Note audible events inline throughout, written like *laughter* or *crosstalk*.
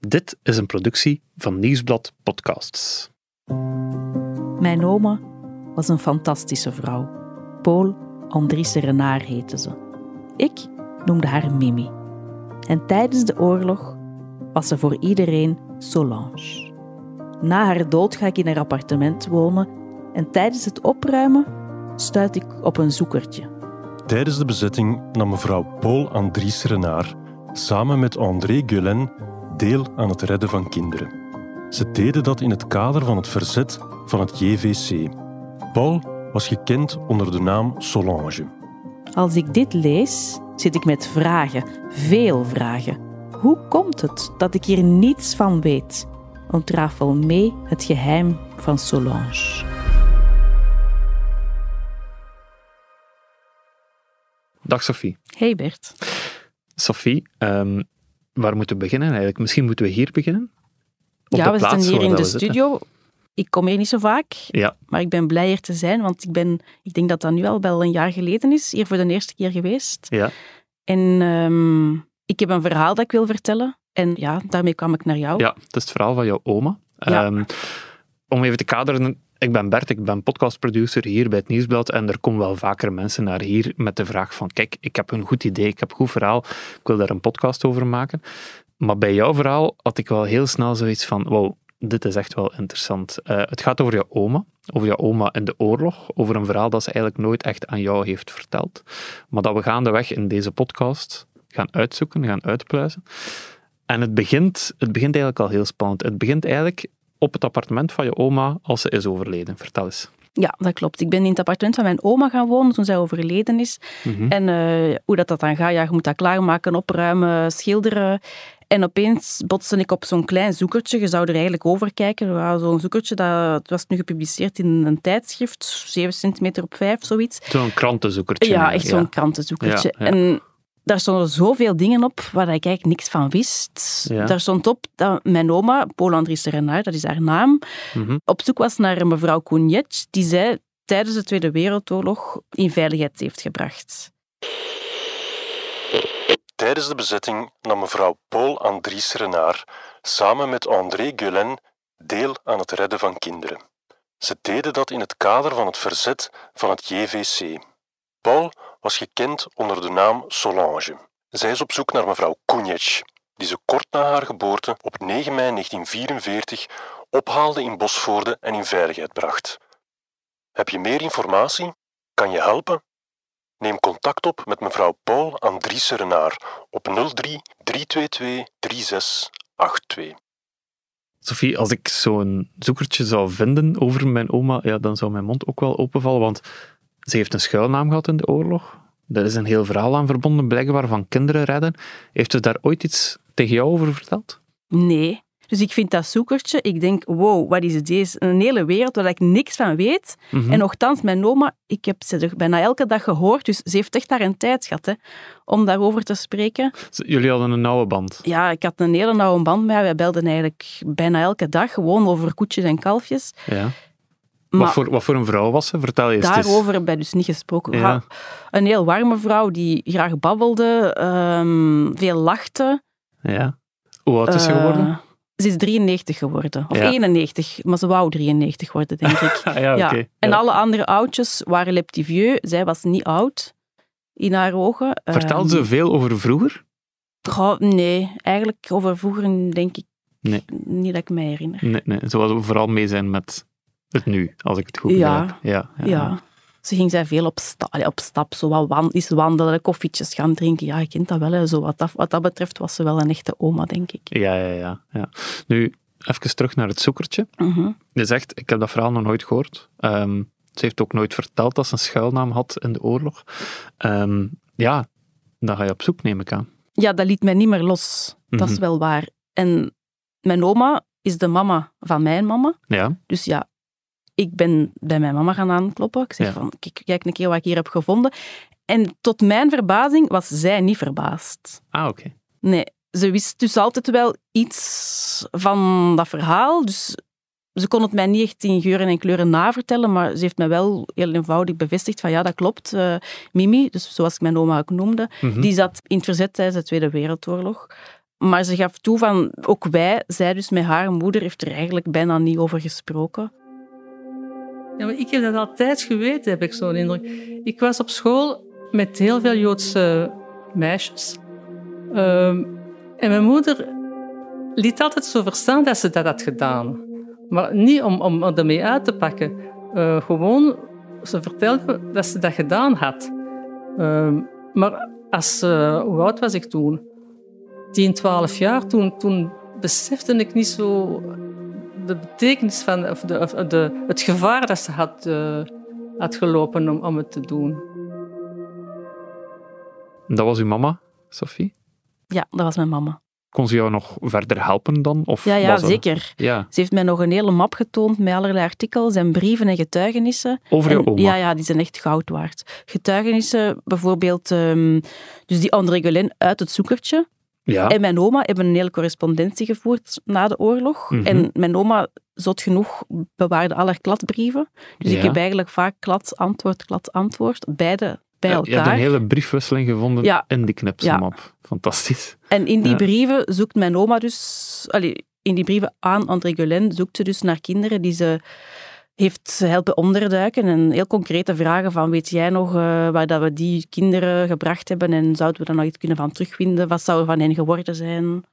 Dit is een productie van Nieuwsblad Podcasts. Mijn oma was een fantastische vrouw. Paul Andriesse Renard heette ze. Ik noemde haar Mimi. En tijdens de oorlog was ze voor iedereen Solange. Na haar dood ga ik in haar appartement wonen en tijdens het opruimen stuit ik op een zoekertje. Tijdens de bezetting nam mevrouw Paul Andries Renard samen met André Guelen deel aan het redden van kinderen. Ze deden dat in het kader van het verzet van het JVC. Paul was gekend onder de naam Solange. Als ik dit lees, zit ik met vragen, veel vragen. Hoe komt het dat ik hier niets van weet? Ontrafel mee het geheim van Solange. Dag Sophie. Hey Bert. Sophie, ehm, waar moeten we beginnen eigenlijk? Misschien moeten we hier beginnen? Op ja, we zitten hier in de zitten. studio. Ik kom hier niet zo vaak, Ja, maar ik ben blij hier te zijn, want ik ben, ik denk dat dat nu al wel een jaar geleden is, hier voor de eerste keer geweest. ja. En ehm, ik heb een verhaal dat ik wil vertellen. En ja, daarmee kwam ik naar jou. ja, het is het verhaal van jouw oma. Ja. Ehm, om even te kaderen, ik ben Bert, ik ben podcastproducer hier bij het Nieuwsblad en er komen wel vaker mensen naar hier met de vraag van kijk, ik heb een goed idee, ik heb een goed verhaal, ik wil daar een podcast over maken. Maar bij jouw verhaal had ik wel heel snel zoiets van, wow, dit is echt wel interessant. Eh, het gaat over jouw oma, over jouw oma in de oorlog, over een verhaal dat ze eigenlijk nooit echt aan jou heeft verteld, maar dat we gaandeweg in deze podcast gaan uitzoeken, gaan uitpluizen. En het begint, het begint eigenlijk al heel spannend. Het begint eigenlijk op het appartement van je oma als ze is overleden. Vertel eens. Ja, dat klopt. Ik ben in het appartement van mijn oma gaan wonen toen zij overleden is. Mhm. En eh, hoe dat, dat dan gaat, ja, je moet dat klaarmaken, opruimen, schilderen. En opeens botste ik op zo'n klein zoekertje. Je zou er eigenlijk over kijken. Zo'n zoekertje, dat was nu gepubliceerd in een tijdschrift, 7 centimeter op 5, zoiets. Zo'n krantenzoekertje. Ja, echt zo'n krantenzoekertje. Ja, ja. En daar stonden zoveel dingen op waar ik eigenlijk niks van wist. Ja. Daar stond op dat mijn oma, Paul Andriesse Renard, dat is haar naam, Mhm. op zoek was naar een mevrouw Koenjet, die zij tijdens de Tweede Wereldoorlog in veiligheid heeft gebracht. Tijdens de bezetting nam mevrouw Paul Andries Renard samen met André Guelen deel aan het redden van kinderen. Ze deden dat in het kader van het verzet van het JVC. Paul was gekend onder de naam Solange. Zij is op zoek naar mevrouw Koenjec, die ze kort na haar geboorte op 9 mei 1944 ophaalde in Bosvoorde en in veiligheid bracht. Heb je meer informatie? Kan je helpen? Neem contact op met mevrouw Paul Andriesse Renard op 03 322 3682. Sophie, als ik zo'n zoekertje zou vinden over mijn oma, ja, dan zou mijn mond ook wel openvallen, want ze heeft een schuilnaam gehad in de oorlog. Er is een heel verhaal aan verbonden, blijkbaar, van kinderen redden. Heeft ze daar ooit iets tegen jou over verteld? Nee. Dus ik vind dat zoekertje, ik denk, wow, wat is het deze? Een hele wereld waar ik niks van weet. Mhm. En nogthans, mijn oma, ik heb ze er bijna elke dag gehoord, dus ze heeft echt daar een tijd gehad hè, om daarover te spreken. Jullie hadden een nauwe band. Ja, ik had een hele nauwe band met haar. Wij belden eigenlijk bijna elke dag, gewoon over koetjes en kalfjes. Ja. Maar Wat, voor, wat voor een vrouw was ze? Vertel eens. daarover hebben wij dus niet gesproken. Ja. Een heel warme vrouw die graag babbelde, ehm, veel lachte. Ja. Hoe oud is ze Eh, geworden? Ze is 93 geworden. Of Ja. 91, maar ze wou 93 worden, denk ik. *laughs* Ah, ja, ja. oké. En alle andere oudjes waren le petit vieux. Zij was niet oud in haar ogen. Vertelde ze Ehm, veel over vroeger? nee, eigenlijk over vroeger denk ik Nee. niet dat ik mij herinner. Nee, nee. Ze wilde vooral mee zijn met het nu, als ik het goed Ja. begrijp. Ja. Ja. Ja. Ze ging zij veel op, sta, op stap, zo wat wan, eens wandelen, koffietjes gaan drinken. Ja, je kent dat wel. Hè. Zo wat, dat, wat dat betreft was ze wel een echte oma, denk ik. Ja, ja, ja, ja. Nu, even terug naar het zoekertje. Mhm. Je zegt, ik heb dat verhaal nog nooit gehoord. Ehm, ze heeft ook nooit verteld dat ze een schuilnaam had in de oorlog. Ehm, ja, dan ga je op zoek, neem ik aan. Ja, dat liet mij niet meer los. Dat is Mhm. wel waar. En mijn oma is de mama van mijn mama. Ja, Dus ja, ik ben bij mijn mama gaan aankloppen. Ik zeg Ja. van, kijk, kijk een keer wat ik hier heb gevonden. En tot mijn verbazing was zij niet verbaasd. ah, oké. Nee, ze wist dus altijd wel iets van dat verhaal. Dus ze kon het mij niet echt in geuren en kleuren navertellen, maar ze heeft mij wel heel eenvoudig bevestigd van ja, dat klopt. Eh, Mimi, dus zoals ik mijn oma ook noemde, Mhm. die zat in het verzet tijdens de Tweede Wereldoorlog. Maar ze gaf toe van, ook wij, zij dus met haar moeder, heeft er eigenlijk bijna niet over gesproken. Ja, maar ik heb dat altijd geweten, heb ik zo'n indruk. Ik was op school met heel veel Joodse meisjes. Ehm, en mijn moeder liet altijd zo verstaan dat ze dat had gedaan. Maar niet om, om ermee uit te pakken. Uh, gewoon, ze vertelde dat ze dat gedaan had. Ehm, maar als, uh, hoe oud was ik toen? 10, 12 jaar. Toen, toen besefte ik niet zo de betekenis van, of de, of de, het gevaar dat ze had, uh, had gelopen om, om het te doen. Dat was uw mama, Sophie? Ja, dat was mijn mama. Kon ze jou nog verder helpen dan? Of ja, ja zeker. Ja. Ze heeft mij nog een hele map getoond met allerlei artikels en brieven en getuigenissen. Over jouw En- oma? Ja, ja, die zijn echt goud waard. Getuigenissen, bijvoorbeeld, ehm, dus die André Guelin uit het zoekertje. Ja. En mijn oma hebben een hele correspondentie gevoerd na de oorlog. Mhm. En mijn oma, zot genoeg, bewaarde alle kladbrieven. Dus Ja. ik heb eigenlijk vaak klad, antwoord, klad, antwoord, beide bij elkaar. Je hebt een hele briefwisseling gevonden Ja. in die knipselmap. Fantastisch. En in die brieven zoekt mijn oma dus... Allee, in die brieven aan André Guelin zoekt ze dus naar kinderen die ze heeft helpen onderduiken. En heel concrete vragen van, weet jij nog eh, waar dat we die kinderen gebracht hebben en zouden we daar nog iets kunnen van terugvinden? Wat zou er van hen geworden zijn?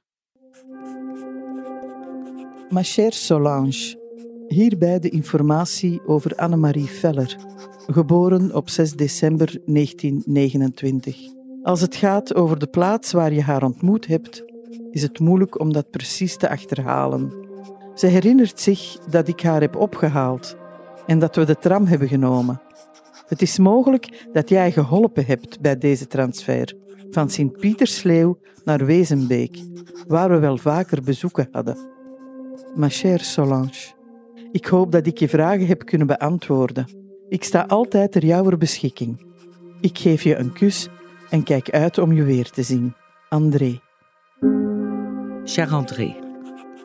Ma Solange, hierbij de informatie over Annemarie Feller, geboren op 6 december 1929. Als het gaat over de plaats waar je haar ontmoet hebt, is het moeilijk om dat precies te achterhalen. Ze herinnert zich dat ik haar heb opgehaald en dat we de tram hebben genomen. Het is mogelijk dat jij geholpen hebt bij deze transfer van Sint-Pietersleeuw naar Wezenbeek, waar we wel vaker bezoeken hadden. Ma chère Solange, ik hoop dat ik je vragen heb kunnen beantwoorden. Ik sta altijd ter jouwer beschikking. Ik geef je een kus en kijk uit om je weer te zien. André. Cher André,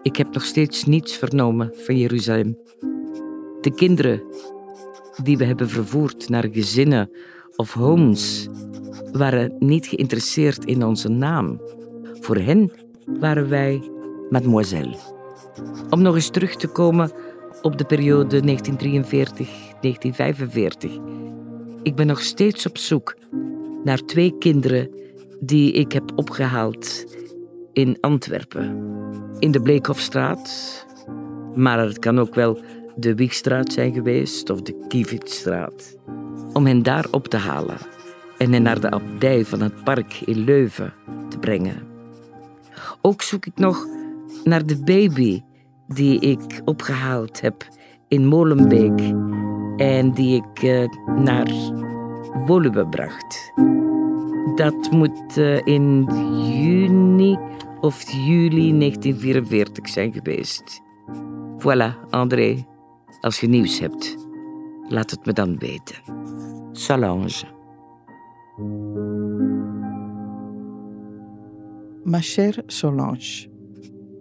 ik heb nog steeds niets vernomen van Jeruzalem. De kinderen die we hebben vervoerd naar gezinnen of homes waren niet geïnteresseerd in onze naam. Voor hen waren wij mademoiselle. Om nog eens terug te komen op de periode 1943-1945. Ik ben nog steeds op zoek naar twee kinderen die ik heb opgehaald in Antwerpen. In de Bleekhofstraat. Maar het kan ook wel de Wiegstraat zijn geweest of de Kievitzstraat. Om hen daar op te halen en hen naar de abdij van het park in Leuven te brengen. Ook zoek ik nog naar de baby die ik opgehaald heb in Molenbeek en die ik eh, naar Woluwe bracht. Dat moet eh, in juni of juli 1944 zijn geweest. Voilà, André. Als je nieuws hebt, laat het me dan weten. Solange. Ma chère Solange.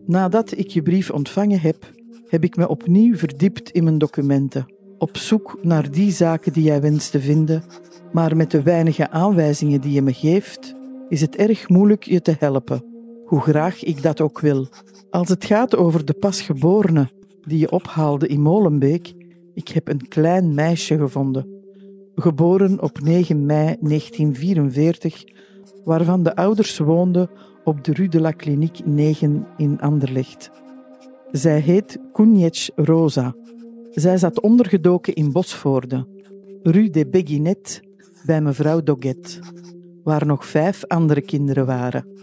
Nadat ik je brief ontvangen heb, heb ik me opnieuw verdiept in mijn documenten, op zoek naar die zaken die jij wenst te vinden, maar met de weinige aanwijzingen die je me geeft, is het erg moeilijk je te helpen, hoe graag ik dat ook wil. Als het gaat over de pasgeborene die je ophaalde in Molenbeek, ik heb een klein meisje gevonden, geboren op 9 mei 1944, waarvan de ouders woonden op de Rue de la Clinique 9 in Anderlecht. Zij heet Koenjec Rosa. Zij zat ondergedoken in Bosvoorde, Rue de Beguinet, bij mevrouw Doget, waar nog vijf andere kinderen waren.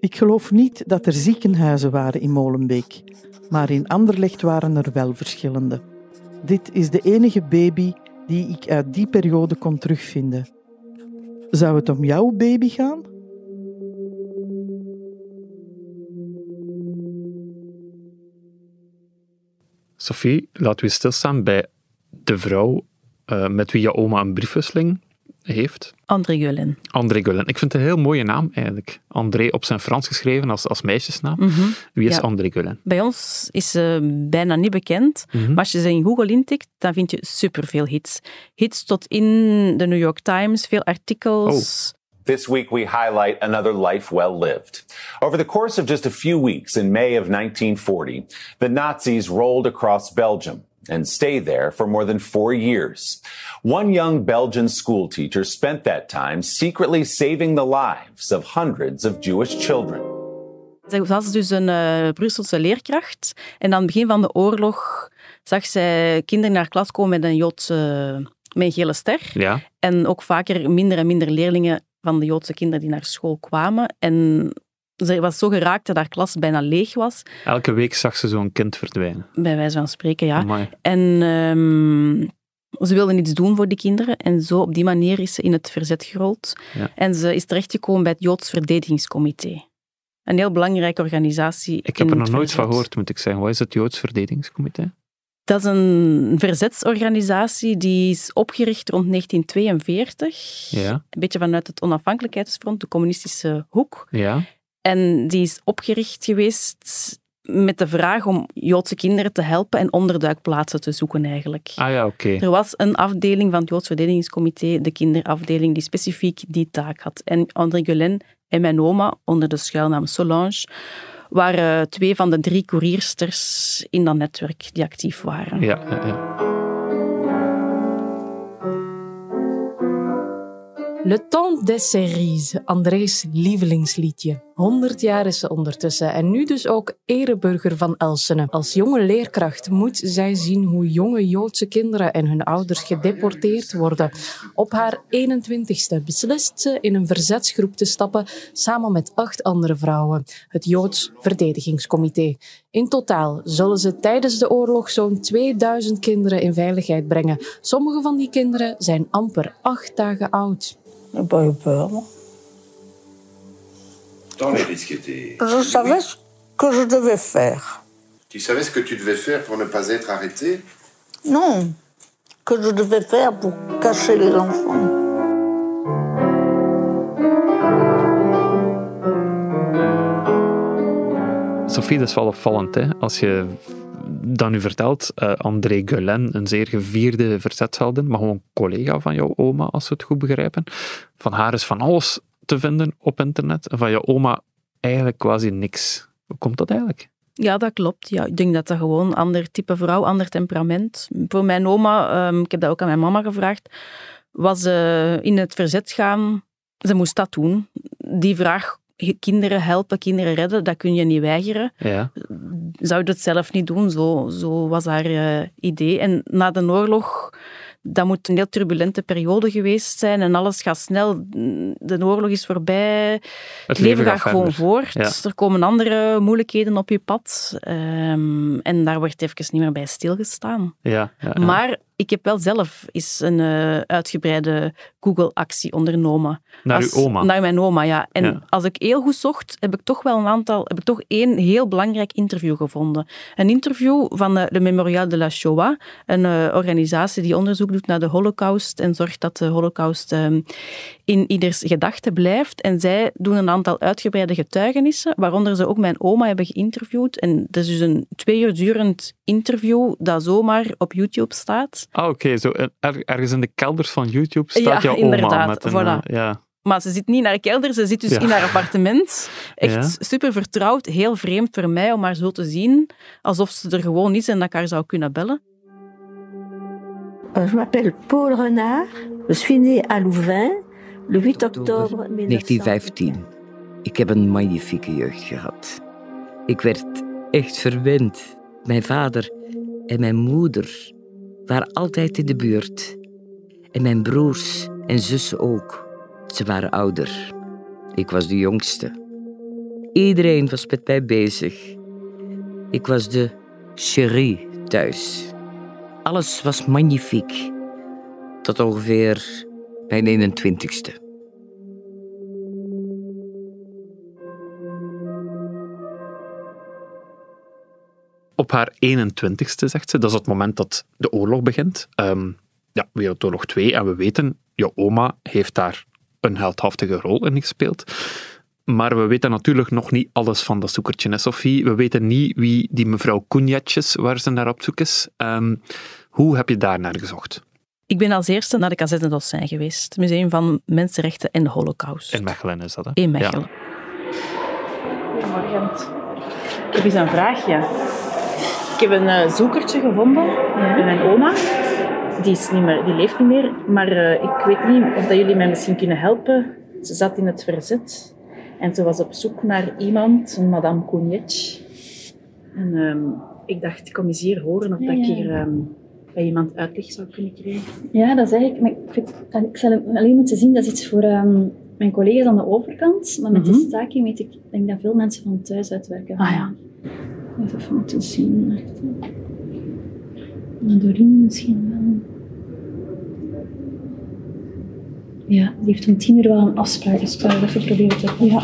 Ik geloof niet dat er ziekenhuizen waren in Molenbeek, maar in Anderlecht waren er wel verschillende. Dit is de enige baby die ik uit die periode kon terugvinden. Zou het om jouw baby gaan? Sophie, laten we stilstaan bij de vrouw eh, met wie je oma een briefwisseling heeft. André Guelin. André Gullin. Ik vind het een heel mooie naam eigenlijk. André op zijn Frans geschreven als, als meisjesnaam. Mhm. Wie is Ja. André Gullin? Bij ons is ze bijna niet bekend. Mhm. Maar als je ze in Google intikt, dan vind je superveel hits. Hits tot in de New York Times, veel artikels. This week, we highlight another life well lived. Over the course of just a few weeks in May of 1940, the Nazis rolled across Belgium and stayed there for more than four years. One young Belgian schoolteacher spent that time secretly saving the lives of hundreds of Jewish children. Zij was dus een uh, Brusselse leerkracht. En aan het begin van de oorlog zag zij kinderen naar klas komen met een Joodse met een gele ster. Ja. En ook vaker minder en minder leerlingen van de Joodse kinderen die naar school kwamen. En ze was zo geraakt dat haar klas bijna leeg was. Elke week zag ze zo'n kind verdwijnen. Bij wijze van spreken, ja. Amai. En um, ze wilde iets doen voor die kinderen. En zo op die manier is ze in het verzet gerold. Ja. En ze is terechtgekomen bij het Joods Verdedigingscomité. Een heel belangrijke organisatie. Ik heb er nog nooit van gehoord, moet ik zeggen. Wat is het Joods Verdedigingscomité? Dat is een verzetsorganisatie die is opgericht rond 1942. Ja, Een beetje vanuit het onafhankelijkheidsfront, de communistische hoek. ja. En die is opgericht geweest met de vraag om Joodse kinderen te helpen en onderduikplaatsen te zoeken eigenlijk. Ah ja, oké. Er was een afdeling van het Joods Verdedigingscomité, de kinderafdeling, die specifiek die taak had. En André Guelen en mijn oma, onder de schuilnaam Solange, waren twee van de drie couriersters in dat netwerk die actief waren. Ja, ja, ja. Le Temps des Cerises, André's lievelingsliedje. 100 jaar is ze ondertussen en nu dus ook ereburger van Elsene. Als jonge leerkracht moet zij zien hoe jonge Joodse kinderen en hun ouders gedeporteerd worden. Op haar 21ste beslist ze in een verzetsgroep te stappen samen met acht andere vrouwen, het Joods Verdedigingscomité. In totaal zullen ze tijdens de oorlog zo'n 2000 kinderen in veiligheid brengen. Sommige van die kinderen zijn amper acht dagen oud. Moi. Dans les risques étaient... Je savais ce que je devais faire. Tu savais ce que tu devais faire pour ne pas être arrêté Non, que je devais faire pour cacher les enfants. Sophie, dat is wel opvallend. Hè? Als je dan nu vertelt, eh, André Guelen, een zeer gevierde verzetsheldin, maar gewoon collega van jouw oma, als we het goed begrijpen. Van haar is van alles te vinden op internet. En van jouw oma eigenlijk quasi niks. Hoe komt dat eigenlijk? Ja, dat klopt. Ja, ik denk dat dat gewoon een ander type vrouw, ander temperament. Voor mijn oma, ehm, ik heb dat ook aan mijn mama gevraagd, was eh, in het verzet gaan, ze moest dat doen. Die vraag, kinderen helpen, kinderen redden, dat kun je niet weigeren. Ja. Zou je het zelf niet doen? Zo, zo was haar eh, idee. En na de oorlog, dat moet een heel turbulente periode geweest zijn en alles gaat snel. De oorlog is voorbij. Het, leven gaat, gewoon voort. Ja. Er komen andere moeilijkheden op je pad. Ehm, en daar wordt even niet meer bij stilgestaan. Ja, ja, ja. Maar ik heb wel zelf eens een uh, uitgebreide Google-actie ondernomen. Naar als, uw oma? Naar mijn oma, ja. En Ja. als ik heel goed zocht, heb ik toch wel een aantal, heb ik toch één heel belangrijk interview gevonden. Een interview van de, de Memorial de la Shoah, een uh, organisatie die onderzoek doet naar de holocaust en zorgt dat de holocaust um, in ieders gedachten blijft. En zij doen een aantal uitgebreide getuigenissen, waaronder ze ook mijn oma hebben geïnterviewd. En dat is dus een twee uur durend interview dat zomaar op YouTube staat. Ah, oké. Zo er, ergens in de kelders van YouTube staat ja, jouw inderdaad, oma met een... Voilà. Uh, ja. Maar ze zit niet naar de kelder, ze zit dus Ja. in haar appartement. Echt Ja. super vertrouwd, heel vreemd voor mij om haar zo te zien. Alsof ze er gewoon is en dat ik haar zou kunnen bellen. Euh, Je m'appelle Paul Renard. Je suis né à Louvain le 8 octobre 1915. Ik heb een magnifieke jeugd gehad. Ik werd echt verwend. Mijn vader en mijn moeder waren altijd in de buurt. En mijn broers en zussen ook. Ze waren ouder. Ik was de jongste. Iedereen was met mij bezig. Ik was de chérie thuis. Alles was magnifiek. Tot ongeveer mijn 21ste. Op haar 21ste, zegt ze, dat is het moment dat de oorlog begint. Um, ja, Wereldoorlog 2. En we weten, jouw oma heeft daar een heldhaftige rol in gespeeld. Maar we weten natuurlijk nog niet alles van dat zoekertje, Sophie. We weten niet wie die mevrouw Koenjatjes, waar ze naar op zoek is. Um, hoe heb je daar naar gezocht? Ik ben als eerste naar de Kazette d'Ossijn geweest. Het Museum van Mensenrechten en de Holocaust. In Mechelen is dat, hè? In Mechelen. Goedemorgen. Ik heb eens een vraagje. Ik heb een uh, zoekertje gevonden bij mijn oma. Die, is niet meer, die leeft niet meer, maar uh, ik weet niet of dat jullie mij misschien kunnen helpen. Ze zat in het verzet en ze was op zoek naar iemand, een madame Kounietsch. En um, ik dacht, ik kom eens hier horen of Ja, dat ik ja. hier ehm, bij iemand uitleg zou kunnen krijgen. Ja, dat is eigenlijk... Maar ik, weet, ik zal alleen moeten zien, dat is iets voor ehm, mijn collega's aan de overkant. Maar met Mhm. de staking weet ik, denk dat veel mensen van thuis uitwerken. Ah ja. Even moeten zien. Doreen misschien wel. Ja, die heeft om tien uur wel een afspraak, dus ik zal even proberen te... Ja.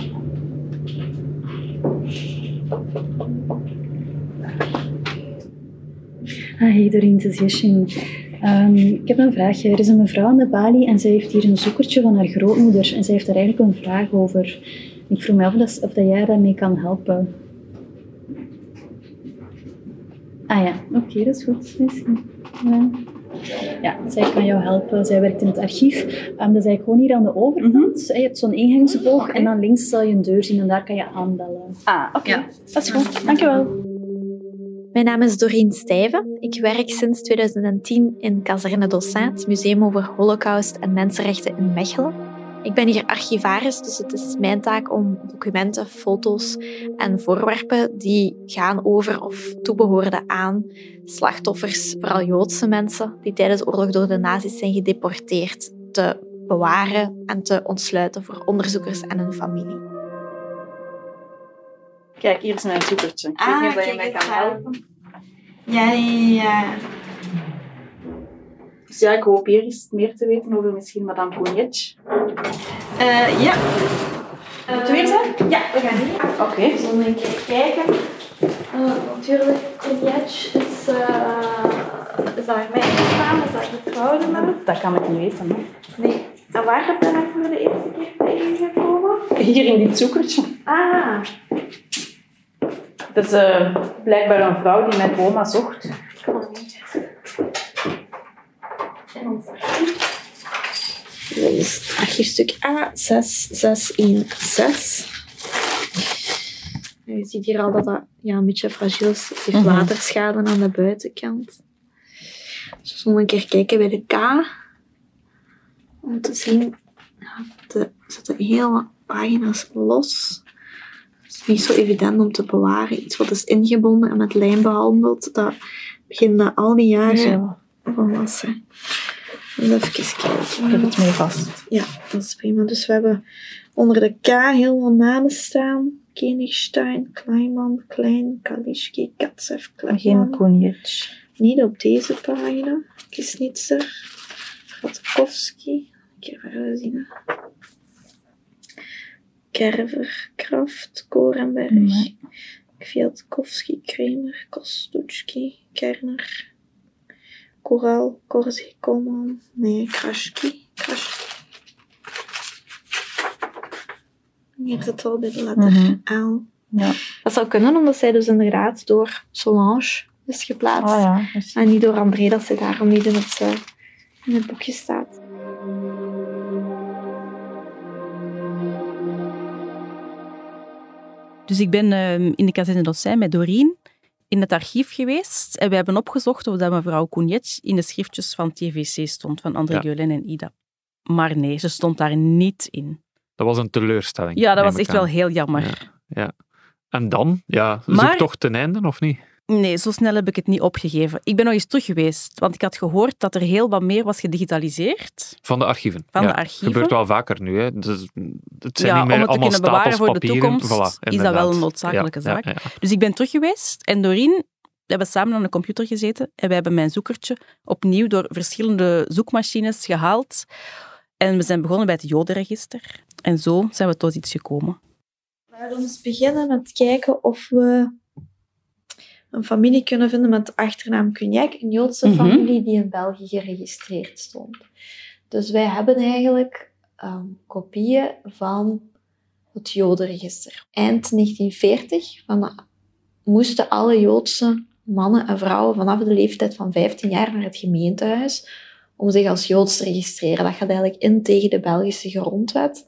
Hey Doreen, het is Yashin. Ehm, ik heb een vraagje. Er is een mevrouw aan de balie en zij heeft hier een zoekertje van haar grootmoeder. En zij heeft er eigenlijk een vraag over. Ik vroeg me af of, dat, of dat jij daarmee kan helpen. Ah ja, oké, dat is goed. Misschien. Ja. Ja, zij kan jou helpen. Zij werkt in het archief. Ehm, dat is eigenlijk gewoon hier aan de overkant. Je hebt zo'n ingangsboog en dan links zal je een deur zien en daar kan je aanbellen. Ah, oké. Dat is goed. Dankjewel. Mijn naam is Doreen Stijven. Ik werk sinds 2010 in Kazerne het museum over holocaust en mensenrechten in Mechelen. Ik ben hier archivaris, dus het is mijn taak om documenten, foto's en voorwerpen die gaan over of toebehoorden aan slachtoffers, vooral Joodse mensen, die tijdens de oorlog door de nazi's zijn gedeporteerd, te bewaren en te ontsluiten voor onderzoekers en hun familie. Kijk, hier is mijn zoekertje. Ik weet niet of dat je mij kan helpen. Ja, ja, ja. Dus ja, ik hoop hier eens meer te weten over misschien madame Kounietsch. Eh, ja. Weer zijn? Ja, we gaan hier. Oké. Zullen we een keer kijken? Eh, natuurlijk, Kounietsch is, uh, is daar mij gestaan, is daar getrouwd met. Dat kan ik niet weten. Hè. Nee. En waar heb je daar voor de eerste keer tegengekomen? Hier in dit zoekertje. Ah, Het is eh, blijkbaar een vrouw die mijn oma zocht. niet. En ons archief. Dit is archiefstuk A6616. Je ziet hier al dat dat ja, een beetje fragiel is. Het heeft Mhm. waterschade aan de buitenkant. Dus we een keer kijken bij de K. Om te zien, ja, er zitten hele pagina's los. Niet zo evident om te bewaren. Iets wat is ingebonden en met lijm behandeld, dat begint na al die jaren van wassen. Even kijken. Ik heb het mee vast. Ja, dat is prima. Dus we hebben onder de K heel veel namen staan. Kenigstein, Kleinman, Klein, Kalischki, Katsev, Geen Klein. Kounietsch. Niet op deze pagina. Kisnitzer, Gatkowski. Ik ga verder zien. Hè. Kerver, Kraft, Korenberg, Nee. Kwiatkowski, Kramer, Kostutski, Kerner, Koral, Korzi, Kolman. Nee, Krashki, Krashki. Hier zit het al bij de letter. L. Ja. Dat zou kunnen, omdat zij dus inderdaad door Solange is geplaatst. Ah ja. En niet door André, dat ze daarom niet in het, eh, in het boekje staat. Dus ik ben ehm, in de Kazerne d'Ossijn met Doreen in het archief geweest. En we hebben opgezocht of dat mevrouw Kounietsch in de schriftjes van TVC stond, van André Ja. Gulen en Ida. Maar nee, ze stond daar niet in. Dat was een teleurstelling. Ja, dat was echt aan. wel heel jammer. Ja. ja. En dan? Ja, zoek Maar- toch ten einde, of niet? Nee, zo snel heb ik het niet opgegeven. Ik ben nog eens terug geweest, want ik had gehoord dat er heel wat meer was gedigitaliseerd. Van de archieven. Van ja. de archieven. gebeurt wel vaker nu. Hè. Dus, het zijn ja, niet meer om het te allemaal kunnen bewaren stapels voor de toekomst Voilà, is dat wel een noodzakelijke Ja, ja, zaak. ja. Dus ik ben terug geweest en Doreen, we hebben samen aan de computer gezeten en we hebben mijn zoekertje opnieuw door verschillende zoekmachines gehaald. En we zijn begonnen bij het jodenregister. En zo zijn we tot iets gekomen. Laten we eens beginnen met kijken of we een familie kunnen vinden met de achternaam Cognac. Een Joodse Mhm. familie die in België geregistreerd stond. Dus wij hebben eigenlijk ehm, kopieën van het Jodenregister. Eind 1940 van, moesten alle Joodse mannen en vrouwen vanaf de leeftijd van 15 jaar naar het gemeentehuis om zich als Joods te registreren. Dat gaat eigenlijk in tegen de Belgische grondwet.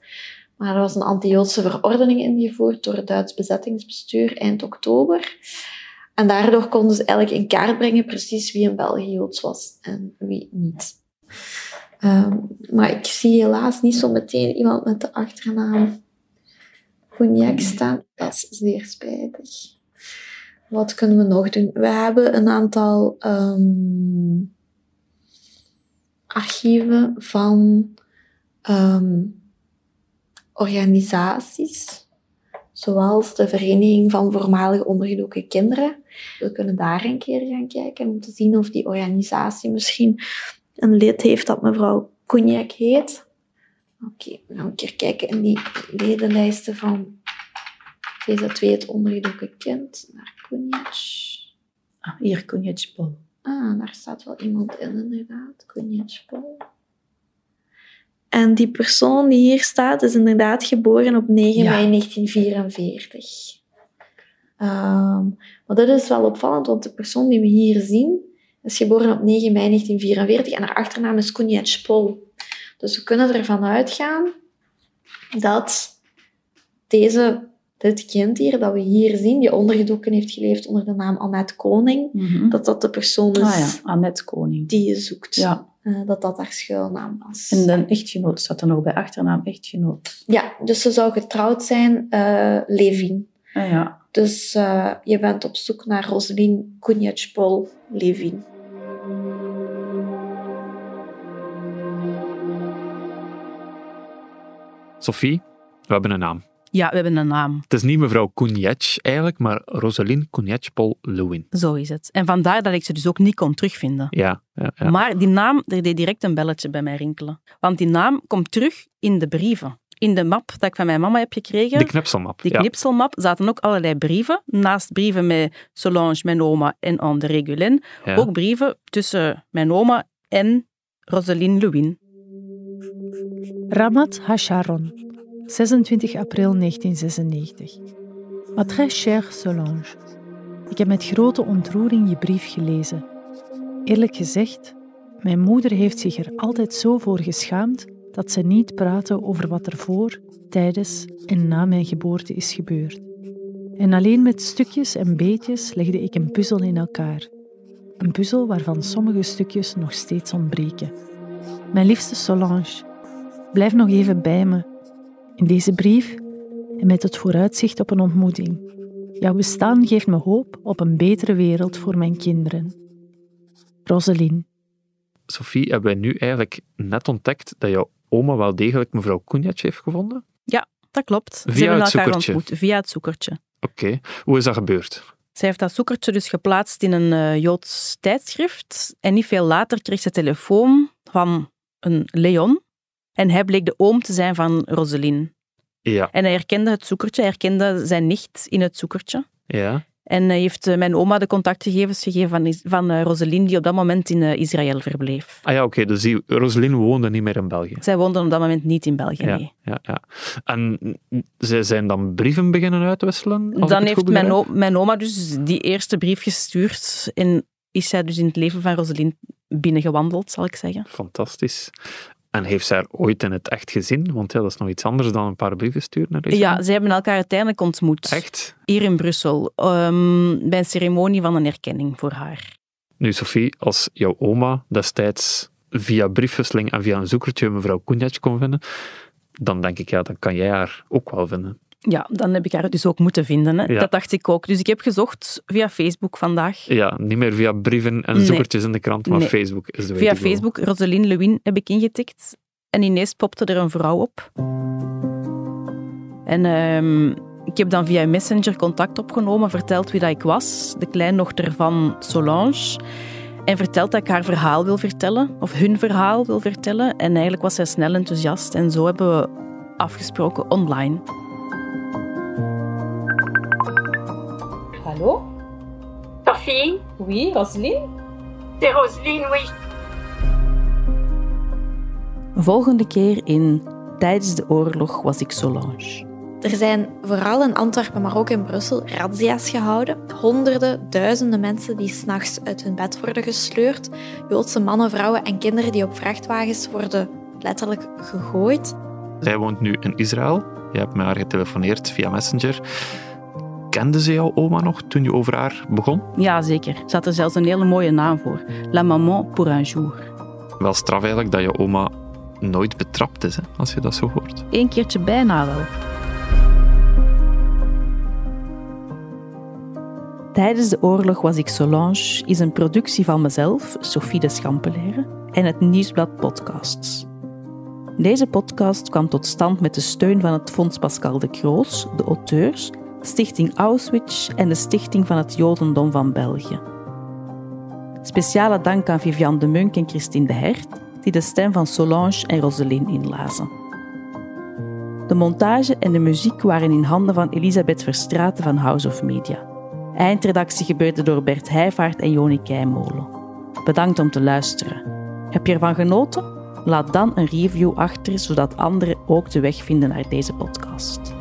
Maar er was een anti-Joodse verordening ingevoerd door het Duits bezettingsbestuur eind oktober. En daardoor konden ze eigenlijk in kaart brengen precies wie een België Joods was en wie niet. Ehm, maar ik zie helaas niet zo meteen iemand met de achternaam Cognac staan. Dat is zeer spijtig. Wat kunnen we nog doen? We hebben een aantal ehm, archieven van ehm, organisaties, zoals de Vereniging van Voormalig Ondergedoken Kinderen. We kunnen daar een keer gaan kijken om te zien of die organisatie misschien een lid heeft dat mevrouw Cognac heet. Oké, we gaan een keer kijken in die ledenlijsten van VZ2, het ondergedoken kind, naar Cognac. Ah, hier, Cognac Paul. Ah, daar staat wel iemand in, inderdaad. Cognac Paul. En die persoon die hier staat, is inderdaad geboren op 9 Ja. mei 1944. Ehm, maar dat is wel opvallend, want de persoon die we hier zien, is geboren op 9 mei 1944 en haar achternaam is Paul. Dus we kunnen ervan uitgaan dat deze, dit kind hier, dat we hier zien, die ondergedoken heeft geleefd onder de naam Annette Koning, dat dat de persoon is Ah ja, Annette Koning. die je zoekt. Ja. Eh, dat dat haar schuilnaam was. En de echtgenoot staat er nog bij, achternaam echtgenoot. Ja, dus ze zou getrouwd zijn, eh Levin. Ah ja. Dus eh, je bent op zoek naar Roseline Cognac-Paul Levin. Sophie, we hebben een naam. Ja, we hebben een naam. Het is niet mevrouw Cognac eigenlijk, maar Rosaline Cognac-Paul Lewin. Zo is het. En vandaar dat ik ze dus ook niet kon terugvinden. Ja, ja, ja. Maar die naam, er deed direct een belletje bij mij rinkelen. Want die naam komt terug in de brieven. In de map dat ik van mijn mama heb gekregen. De knipselmap. Die ja. knipselmap zaten ook allerlei brieven. Naast brieven met Solange, mijn oma en André Gulin. Ja. Ook brieven tussen mijn oma en Roseline Lewin. Ramat Hasharon, 26 april 1996. Ma très chère Solange, ik heb met grote ontroering je brief gelezen. Eerlijk gezegd, mijn moeder heeft zich er altijd zo voor geschaamd dat ze niet praatte over wat er voor, tijdens en na mijn geboorte is gebeurd. En alleen met stukjes en beetjes legde ik een puzzel in elkaar. Een puzzel waarvan sommige stukjes nog steeds ontbreken. Mijn liefste Solange, blijf nog even bij me. In deze brief en met het vooruitzicht op een ontmoeting. Jouw bestaan geeft me hoop op een betere wereld voor mijn kinderen. Roseline. Sophie, hebben wij nu eigenlijk net ontdekt dat jouw oma wel degelijk mevrouw Cognac heeft gevonden? Ja, dat klopt. Via Ze hebben het elkaar zoekertje. ontmoet via het zoekertje. Oké. Hoe is dat gebeurd? Zij heeft dat zoekertje dus geplaatst in een eh, Joods tijdschrift. En niet veel later kreeg ze telefoon van een Leon. En hij bleek de oom te zijn van Roseline. Ja. En hij herkende het zoekertje, hij herkende zijn nicht in het zoekertje. Ja. En hij heeft eh, mijn oma de contactgegevens gegeven van, van eh, Roseline, die op dat moment in eh, Israël verbleef. Ah ja, oké. dus die Roseline woonde niet meer in België. Zij woonden op dat moment niet in België, Ja, nee. ja, ja. En zij zijn dan brieven beginnen uitwisselen? Dan heeft mijn, o- mijn oma dus die eerste brief gestuurd en is zij dus in het leven van Roseline binnengewandeld, zal ik zeggen. Fantastisch. En heeft zij haar ooit in het echt gezien? Want ja, dat is nog iets anders dan een paar brieven sturen naar Israël. Ja, ze hebben elkaar uiteindelijk ontmoet. Echt? Hier in Brussel, ehm, bij een ceremonie van een erkenning voor haar. Nu, Sophie, als jouw oma destijds via briefwisseling en via een zoekertje mevrouw Cognac kon vinden, dan denk ik, ja, dan kan jij haar ook wel vinden. Ja, dan heb ik haar dus ook moeten vinden. Hè. Ja. Dat dacht ik ook. Dus ik heb gezocht via Facebook vandaag. Ja, niet meer via brieven en Nee. zoekertjes in de krant, maar Nee. Facebook is de Via. Facebook, Roseline Lewin, heb ik ingetikt. En ineens popte er een vrouw op. En ehm, ik heb dan via Messenger contact opgenomen, verteld wie dat ik was, de kleindochter van Solange. En verteld dat ik haar verhaal wil vertellen, of hun verhaal wil vertellen. En eigenlijk was zij snel enthousiast. En zo hebben we afgesproken online. Hallo? Sophie Oui, Roseline? C'est Roselyne, oui. Volgende keer in Tijdens de oorlog was ik Solange. Er zijn vooral in Antwerpen, maar ook in Brussel, razzia's gehouden. Honderden, duizenden mensen die s'nachts uit hun bed worden gesleurd. Joodse mannen, vrouwen en kinderen die op vrachtwagens worden letterlijk gegooid. Zij woont nu in Israël. Je hebt met haar getelefoneerd via Messenger. Kende ze jouw oma nog toen je over haar begon? Ja, zeker. Ze had er zelfs een hele mooie naam voor. La Maman pour un jour. Wel straf eigenlijk dat je oma nooit betrapt is, hè, als je dat zo hoort. Eén keertje bijna wel. Tijdens de oorlog was ik Solange is een productie van mezelf, Sophie de Schampeleren, en het Nieuwsblad Podcasts. Deze podcast kwam tot stand met de steun van het Fonds Pascal de Kroos, de auteurs, Stichting Auschwitz en de Stichting van het Jodendom van België. Speciale dank aan Viviane de Munk en Christine de Hert, die de stem van Solange en Roseline inlazen. De montage en de muziek waren in handen van Elisabeth Verstraeten van House of Media. Eindredactie gebeurde door Bert Heijvaart en Joni Keimolen. Bedankt om te luisteren. Heb je ervan genoten? Laat dan een review achter, zodat anderen ook de weg vinden naar deze podcast.